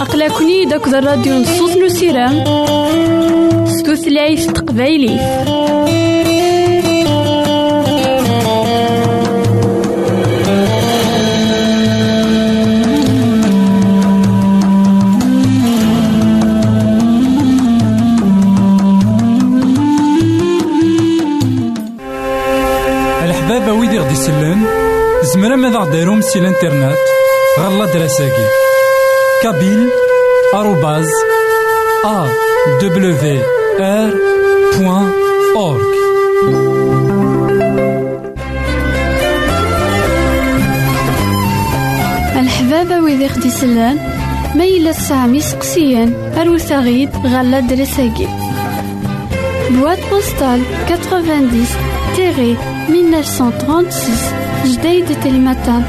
أقلكني داك الراديو نصوص نسيرام ستوثلايف تقبايلي. زمرا ماذا غديرهم سي الانترنت غالا دراساكي كابيل آروباز أ دبليو آر بوان أورك الحبابة ويدي خدي سلان ما تسعمي سقسيان أروساغيد غالا دراساكي Boîte postale 90-1936, Jdeï de Télématan,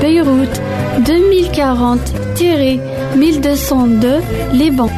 Beyrouth 2040-1202, Liban.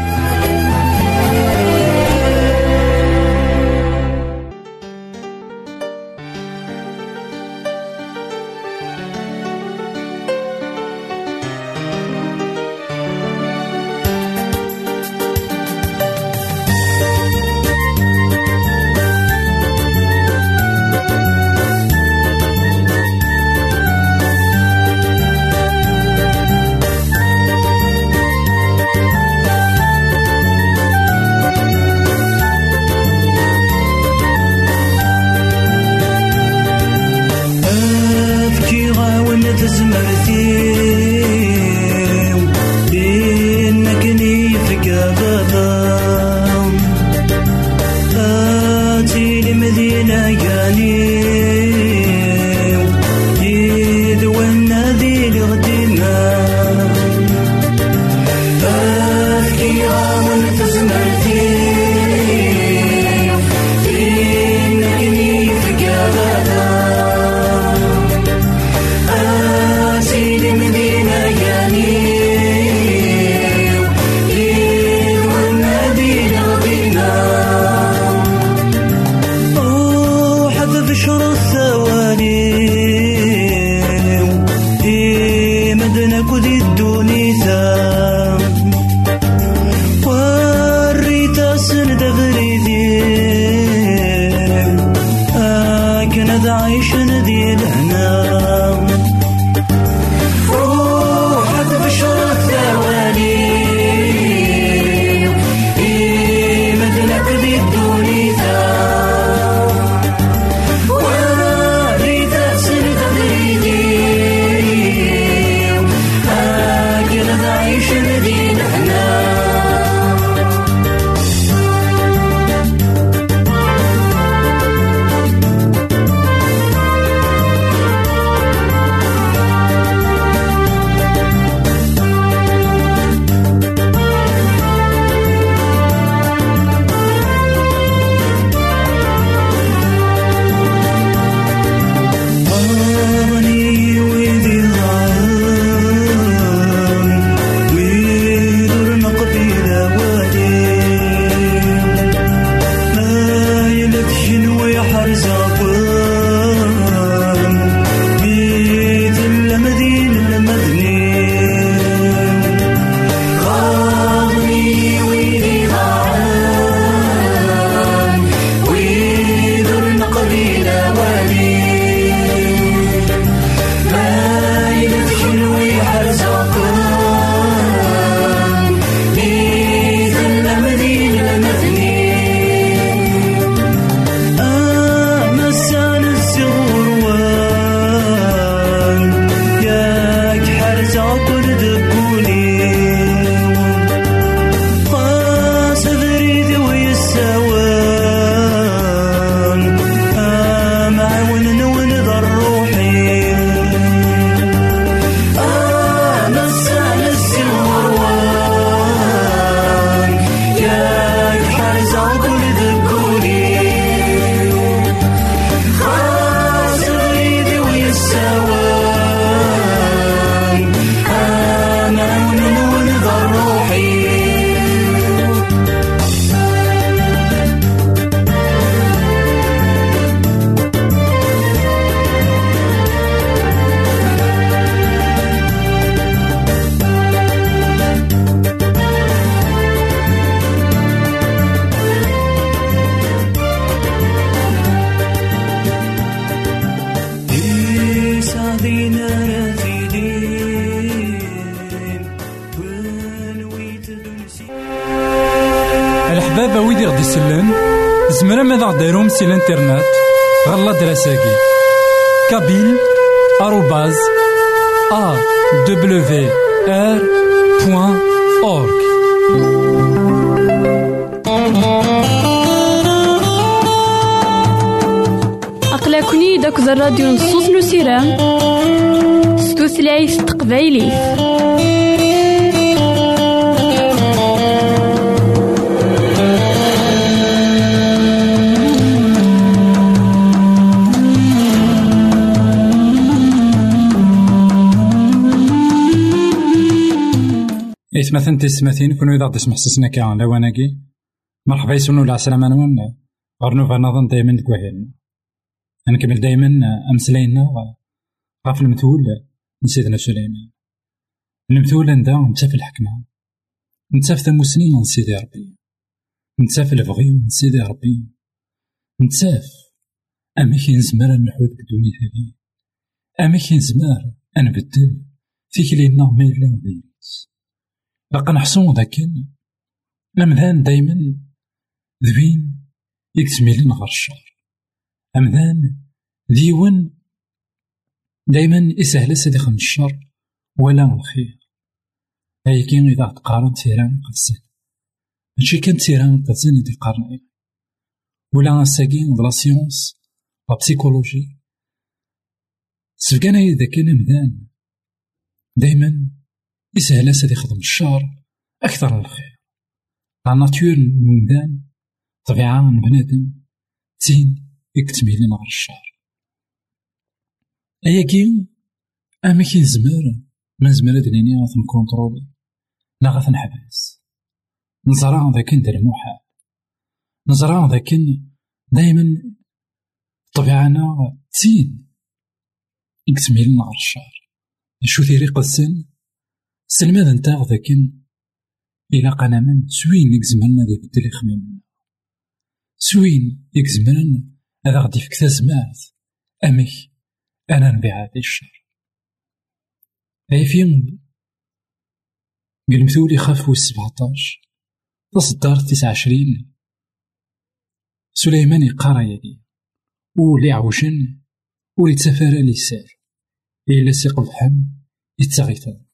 الوطن ديالنا روح بشرة ثواني. سي الانترنت غالا دراساكي كابيل آروباز ا دبليو ار بوان اورك أقلكني داك الراديو نصوص نسيرام ستوثلايف تقبايلي إثمثن تسمثين كونو إذا تسمح سسنا كاع لواناكي مرحبا يسونو العسلامة نون غير نوفا نظن دايما دكوهيلنا نكمل دايما أمسلاينا غاف المثول من سيدنا سليمان. المثول عندها نتا في الحكمة. نتا في ثموسنين من سيدي ربي. نتا في البغي من سيدي ربي. نتا في أما كي نزمر نحوذ الدنيا هذه أما كي نزمر نبدل في كلينا ما إلا وديت. باقا نحسو ذاك الأمذان دايما ذوين يكتميلين غير الشر؟ أمذان ديون دايما يسهل سيدي خم الشر ولا الخير؟ لكن إذا تقارن تيران قدسن ماشي كان تيران قدسن يدي قارن ولا ساكين د لا سيونس لا بسيكولوجي. سبقانا إذا كان أمذان دايما يسهل سيدي يخدم الشر أكثر من الخير. لا ناتور الممدان طبيعة من بنادم تين يكتميلين غير الشر أياكي أما كي نزمر ما نزمر هاد نيني غاث نكونترولي لا غاث نحبس. نزرع ذاك ندير المحال. نزرع ذاك دايما طبيعنا تين يكتميلين غير الشر شو ثيري قدسن سلماد نتا ذاك إلا قنا من. سوين يكزمرنا ذي بدل يخممنا سوين يكزمرن هذا غادي فيك تزمات أمك أنا نبيع هذا أي فين قلمثولي خاف سبعتاش تصدر تسعة عشرين. سليمان يقارا يدي. ولي عوشن. ولي تسافر لسار إلا سيق الحم يتغيثان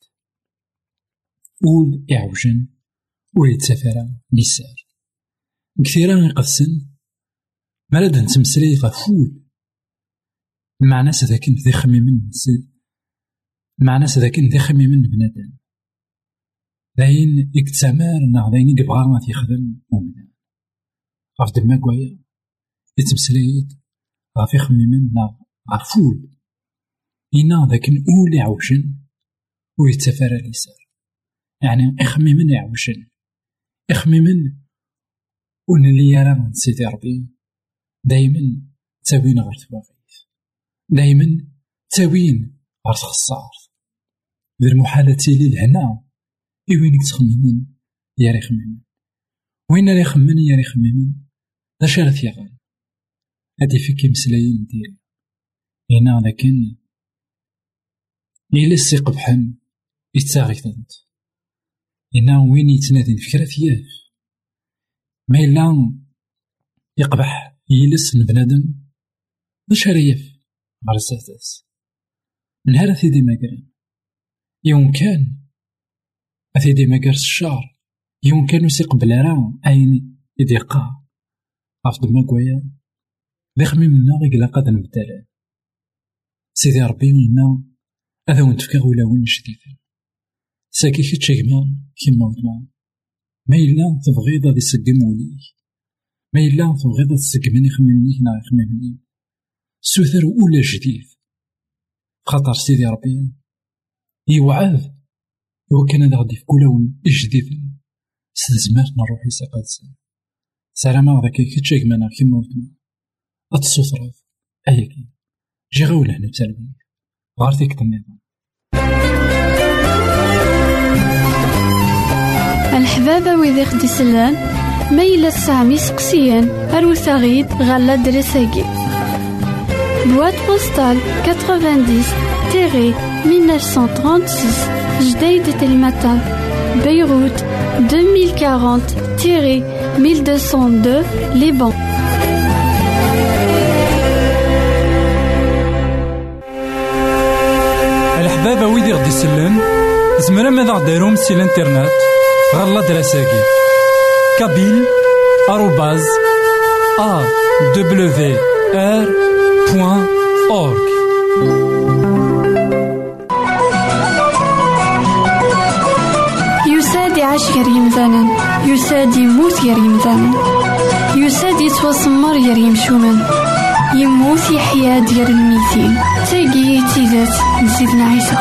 ول يعوجن ول يتسافر لسار كثيرا يقدسن مراد نتمسلي غفول المعنى سذاك ذي خميمن المعنى سذاك ذي خميمن بنادم داين يكتسامر نا داين يبغى ما تيخدم مؤمن غاف دما كوايا يتمسليت غاف يخميمن نا غفول إنا ذاك الأول يعوجن ويتسافر لسار يعني اخممن يعوجن اخممن ونلي راه سيدي ربي. دايما تاوين غير تواغيث دايما تاوين غير تخسار ذي المحالة لي لهنا إوينك تخممن يا ري خممن وين راه يخمن يا ري خممن اش راه ثيغان. هادي فيك مسلايين ديالي هنا لكن إلا السيق بحن. يتساغيثنت إنا وين يتنادي فكرة ثياف ما إلا يقبح يلس بنادم باش ريف غير ساتاس من هذا ثيدي ماكرين يوم كان أثيدي ماكرس الشهر يوم كان يسيق بلا راه أين يديقا غاف دما كوايا ذي خميم منا غيقلا قاد نبدالان سيدي ربي إنا هذا وين تفكا ولا وين جديد ساكي كي كما كيما ودما ما إلا تبغيض غادي تسقم وليك ما إلا تبغيض تسقمني يخممنيك نا يخممني. سوثر أولى جديد. خاطر سيدي ربي. يوعد هو كان هذا غادي في لون جديد سلزمات نروح يساقات سن سلامة ذاك كي تشيكمانا كيما ودما أتصوثرض أياكي جي غاول هنا بسلبي. غار فيك الحبابة ويدي خدي سلان ميلا سامي سقسيان أروساغيد غالا درساقي بواد postale 90-1936 Jdeï de Telmatan, Beyrouth 2040-1202 Liban. الحبابة ويدي غدي يسلم زمرا ماذا غديرهم سي الانترنت غالا دراساكي كابيل آروباز ا دبليو ار بوان اورك يساد يعيش غير يمثالا يساد يموت غير يمثالا يساد يتوسمر غير يمشومان يموت يحيا ديال الميتين. تاقي تيزات نزيدنا عيسى.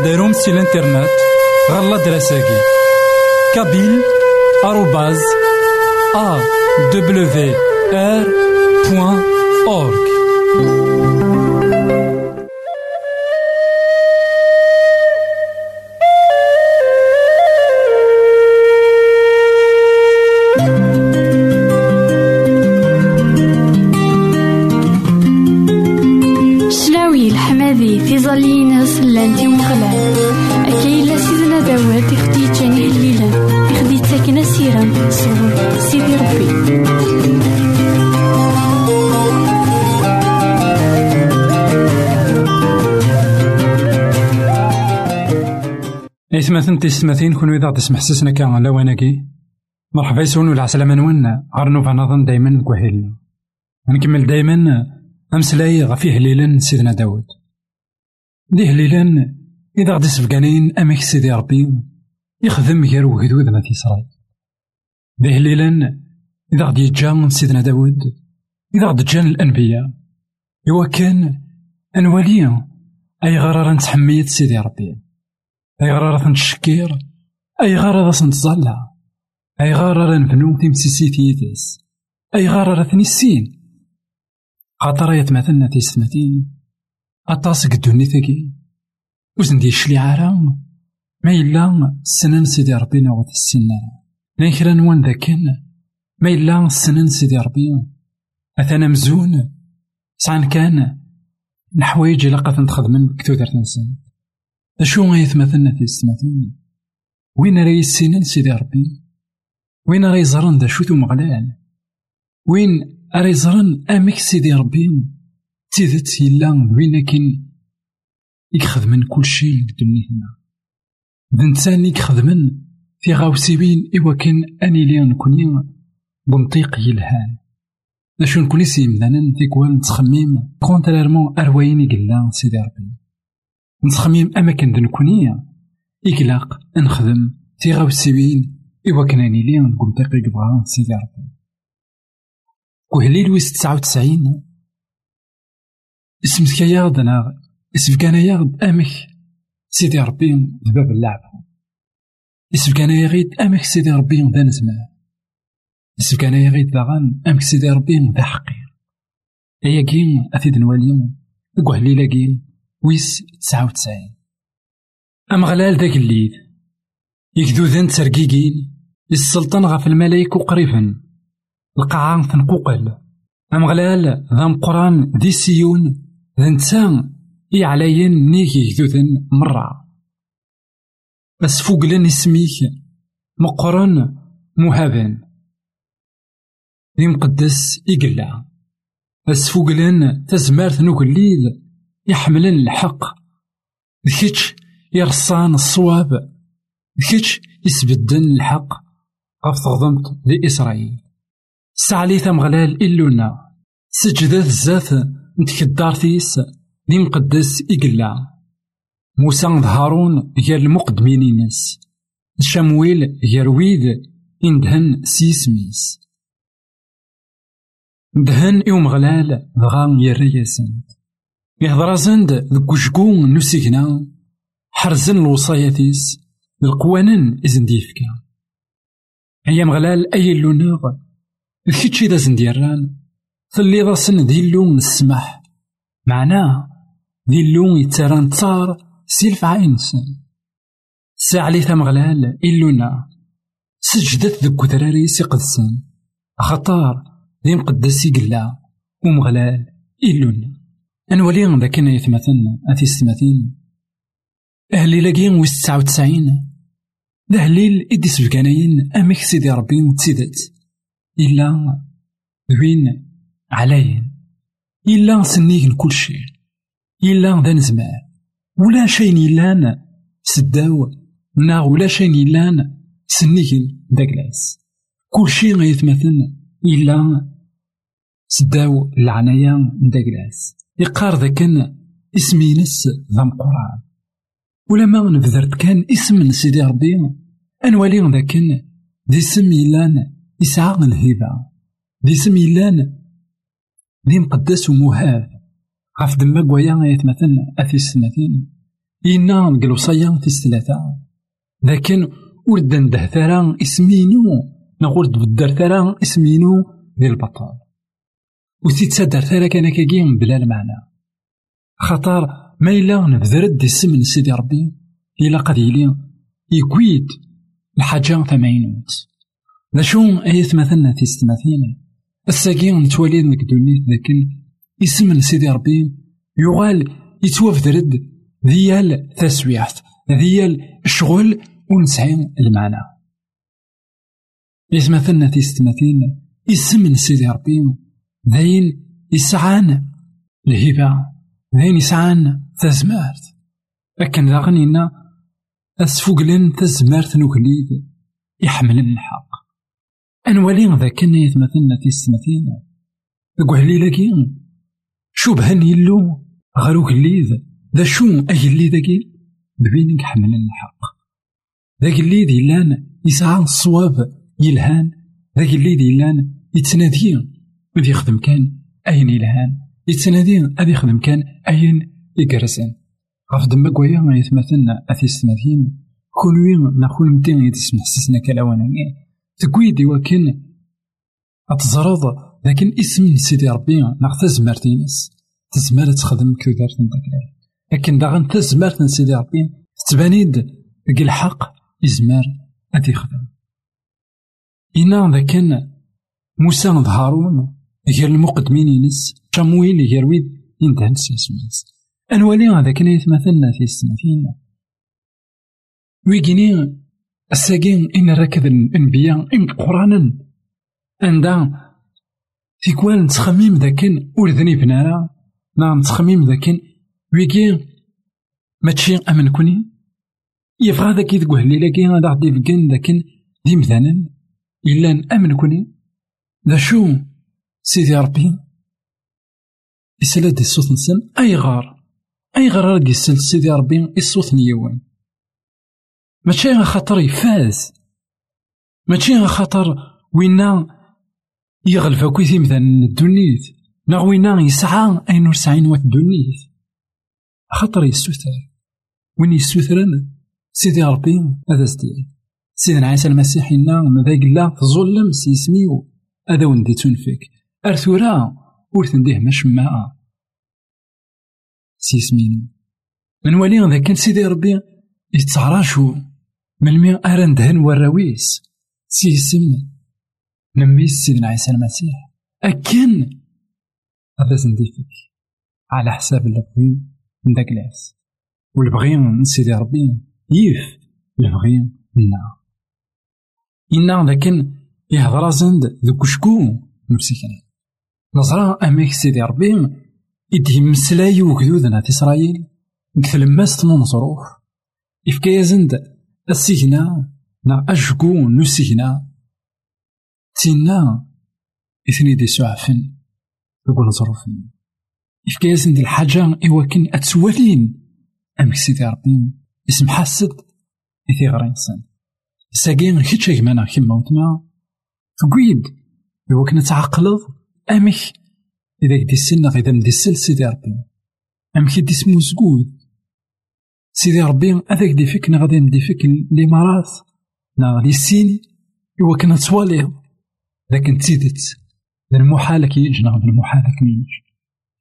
زمرا ماذا غديرهم سي الانترنت غالا دراساكي كابيل آروباز إثمثن تيستمثين كون إذا تسمح سسنا كان على واناكي مرحبا يسون ولا عسلامة نون عرنو فنظن دايما نكوهيلنا نكمل دايما. أمسلاي غفي هليلا سيدنا داود. دي هليلا إذا غدي سفقانين أمك سيدي ربي. يخدم غير وهدود ما تيسراي دي هليلا إذا غدي يجا سيدنا داود. إذا غدي جان الأنبياء. إوا كان أنواليا. أي غرارة نتحميت سيدي ربي. أي غرارة نتشكير أي غرارة نتظلع أي غرارة نبنو تيمسيسيتيتس أي غرارة نسين خاطر يتمثلنا تيستمثين أطاس قدوني ثقي. وزن دي الشليعة ما إلا السنن سيدي ربي نوات السنة لين كرا نوان ذاكن ما إلا السنن سيدي ربي أثنا مزون سعان كان الحوايج إلا قد نتخدمن كتودر تنسن أشو غيتمثلنا تيستمثين وين راه يسنن سيدي ربي وين راه يزرن دا شو مغلال وين راه يزرن أمك سيدي ربي تيدت يلا وين كاين يخدمن كل شيء دنيتنا دنسان يخدمن في غاوسيوين إوا كان أني لي نكوني بنطيق يلهان أشو نكوني سيمدانا تيكوال نتخميم كونتريرمون أروايني قلا سيدي ربي نتخميم أماكن دنكوني إقلاق نخدم تي غاوسيوين إوا كان أني لي نطيق يبغى سيدي ربي. وهليل ويس تسعة وتسعين. اسمك ياغد أنا اسمك أنا ياغد أمك سيدي ربي باب اللعب اسمك أنا يغيد أمك سيدي ربي ذا نزمان اسمك أنا يغيد داغان أمك سيدي ربي ذا حقير. هيا كين أثيد نوالي وهليلة كين. ويس تسعة وتسعين. أم غلال ذاك الليل؟ يكدو ذن ترقيقين السلطان غف الملايك وقريبا القاعة تنقوقل. أم غلال ذا مقران دي سيون. ذا نتسان يعلين نيكي كذوذن مرة. بس فوقلن اسميك. مقرن مهابن. ذي مقدس إقلا بس فوقلن تزمارت نوكليل يحملن الحق. ذكيتش يرصان الصواب. ذكيتش يسبدن الحق. غف تغضمت لإسرائيل. سعلي ثمغلال إلونا. سجدت الزاث نتكدار ثيس ذي مقدس إقلا. موسى هارون غير المقدمين ناس. شمويل غير ويد. إندهن سيسميس دهن يوم غلال دغا يرياسن يهضر زند ذك وشكون نسيكنا حرزن الوصاياتيس القوانن إذن ديفكا. أيام غلال أي اللوناغ كيتشي دا زنديران ثلي راسن دي اللون السمح معناه دي اللون يتران تصار سيلف عينسن ساعلي ثمغلال إلونا سجدت ذك ذراري سيقدسن خطار ذي مقدس يقلا ومغلال إلونا أنولي ذاك يتمثلنا أثي ستماثين أهلي لاقين ويس تسعة وتسعين. ذا هليل إدي سبقانين أمك سيدي ربي تسيدت إلا ذوين علاين إلا سنيك كل شيء. إلا ذا نزمان ولا شيء إلان سداو. نا ولا شيء إلان سنيك داكلاس كل شيء غيتمثل إلا سداو العناية نداكلاس يقار ذاك اسمينس ذا القرآن ولما نبذرت كان اسم سيدي ربي. أنوالي ذاك دي اسم يلان يسعى الهبة دي اسم يلان دي مقدس ومهاب. غاف دما قويا يتمثل أثي السنتين. إنا نقلو صيا في الثلاثة. لكن ورد نده ثرا اسمينو. نقول تبدر ثرا اسمينو دي البطال. وتيتسادر ثرا كان كاكين بلا المعنى. خطر ما إلا نبذرد دي السم سيدي ربي إلا قد يلي يكويد الحاجة ثمانينوت لا شو أيث مثلنا في ستماثين الساقين نتوالي نك دونيت لكن اسم سيدي ربي يغال يتوفدرد ديال تسويعت ديال الشغل ونسعي المعنى. إذ مثلنا في ستماثين اسم سيدي ربي داين يسعان الهبة داين يسعان تزمارت. لكن ذا غنينا أسفوقلن تزمارت نوكليد يحمل الحق. أنوالي ذا كنا يتمثلنا في ستماثين قوهلي لكن شبهن يلو غير كليد ذا. شو أجلي ذاكي ببينك حمل الحق. ذاك اللي يلان يسعى الصواب يلهان. ذاك اللي يلان يتنادي وذ يخدم كان أين يلهان يتنادي أذ يخدم كان أين؟ يقرسن غاف دما كوايا ما يتمثلنا أثي ستماثين كون وين ناخون متين يتسمح سسنا كلاوانا تقويدي وكن أتزرض لكن اسم سيدي ربي ناخ تزمرتينس تزمر تخدم كودارت نداك لكن داغن تزمرت سيدي ربي تبانيد ديك الحق يزمر أدي يخدم. إنا كان موسى هارون غير المقدمين ينس؟ شامويل غير ويد؟ يندهن سيسميس أنوالي هذا كان يتمثلنا في السنتين ويجيني الساقين إن ركض الأنبياء إن قرانا. عندها في كوال نتخميم ذاكن ورذني بنارا نعم نتخميم ذاكن. ويجي ماشي أمن كوني. يبغى ذاك يذكوه الليلة كي غادا غادي يفكن ذاك دي مثلا. إلا نأمن كوني. ذا شو سيدي ربي يسلا دي الصوت نسن أي غار؟ أي غار راه يسل سيدي ربي؟ الصوت نيوان ماشي غا خاطر يفاز. ماشي غا خاطر وينا يغلف كويثي مثلا الدنيت. نا وينا يسعى أين ور سعين وات الدنيت. خاطر يسوثر. وين يسوثرن؟ سيدي ربي هذا سدير سيدنا عيسى المسيح إنا مذاك لا تظلم سيسميو. هذا وندي تنفك. أرثورا ور تنديه مش ماء سيسمين من ولي ذا كان سيدي ربي يتعراشو من المي أران دهن وراويس سيسم نميس سيدنا عيسى المسيح أكن هذا زنديفك على حساب البغي من داك العس والبغي من سيدي ربي يف البغي منا إنا لكن يهضر زند ذوك شكو نفسي كان نظرا أميك سيدي ربي إدي مسلاي وكذوذنا في إسرائيل كثلماس تنون ظروف إفكا زند السجنا نا أشكو نسجنا تينا إثني دي سعفن يقول ظروفني إفكا زند الحاجة إواكن أتسوالين. أمك سيدي ربي اسم حاسد إثي غير إنسان ساقين كيتش كمانا كيما وتما تقويد إوا كنا تعقلض أمك إذا كدي السن إذا مدي السل سيدي ربي. أمك يدي اسمو زقود سيدي ربي هذاك دي فيك غادي ندي فيك الإمارات نا غادي السيني إوا كنا توالي لكن تزيدت. المحال كي يجنا المحال كي يجي.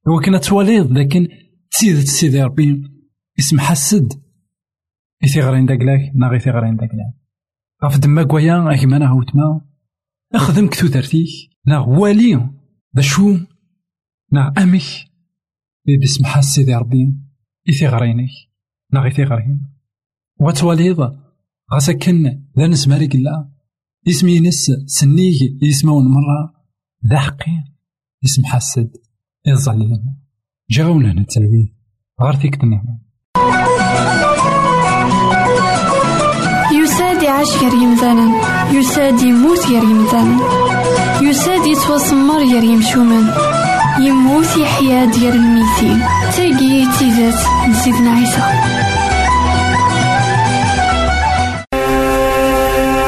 إوا كنا تواليض لكن تزيدت سيدي ربي. اسم حسد. إثي غرين داكلاك نا غي غرين داكلاك غاف دما كوايا أكما نا هوتما أخدم كتو ترتيك نا والي دا شو نا أمك إذا سمح سيدي ربي إثي غرينك نا غي غرين وتواليض غاسا كن ذا نسماري قلا اسمي نس سنيك يسمون مرة ذا حقي اسم حسد الظليم جاونا نتلوي غير فيك تنهما يساد يعيش غير يمثالا يساد يموت غير يمثالا يساد يتوسمر غير يمشومان يموت يحيا ديال الميتين. تاقي تيزات نسيدنا عيسى.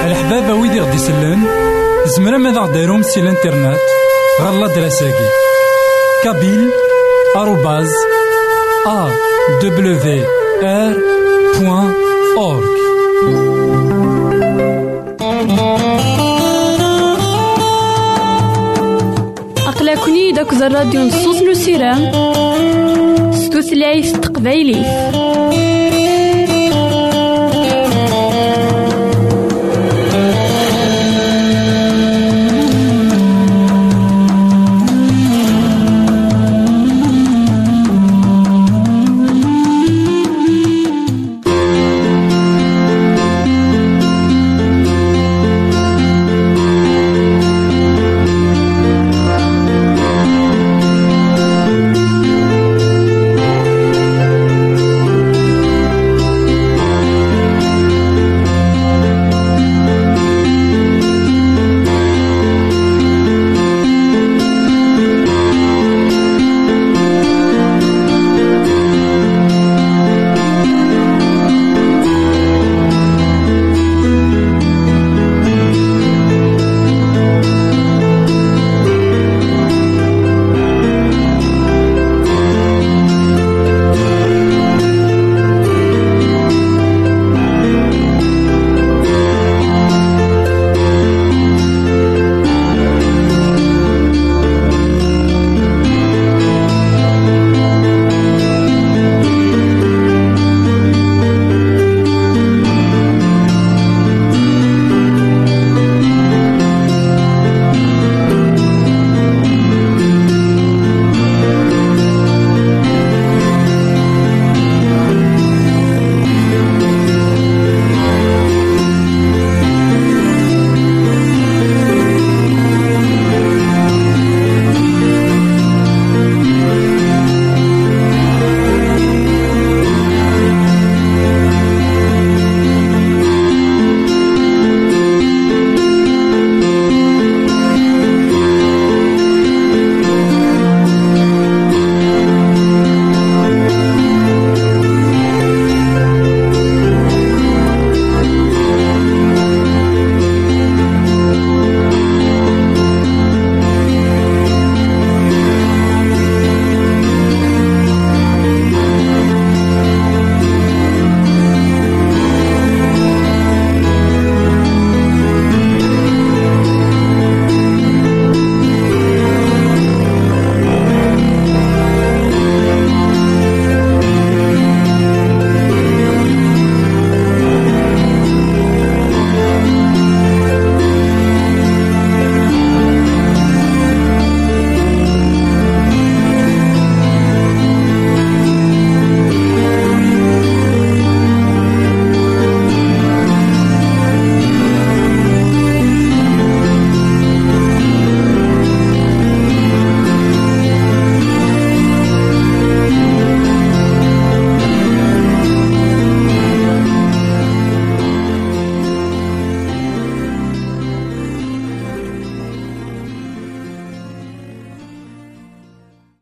الحبابة ويدي غدي يسلن زمرا ماذا غديرهم سي الإنترنت. غالا دراساكي كابيل آروباز أ دبليو آر بوان أورك أقلكني داك الراديو نصوص نسيران ستوثلايف تقبايليه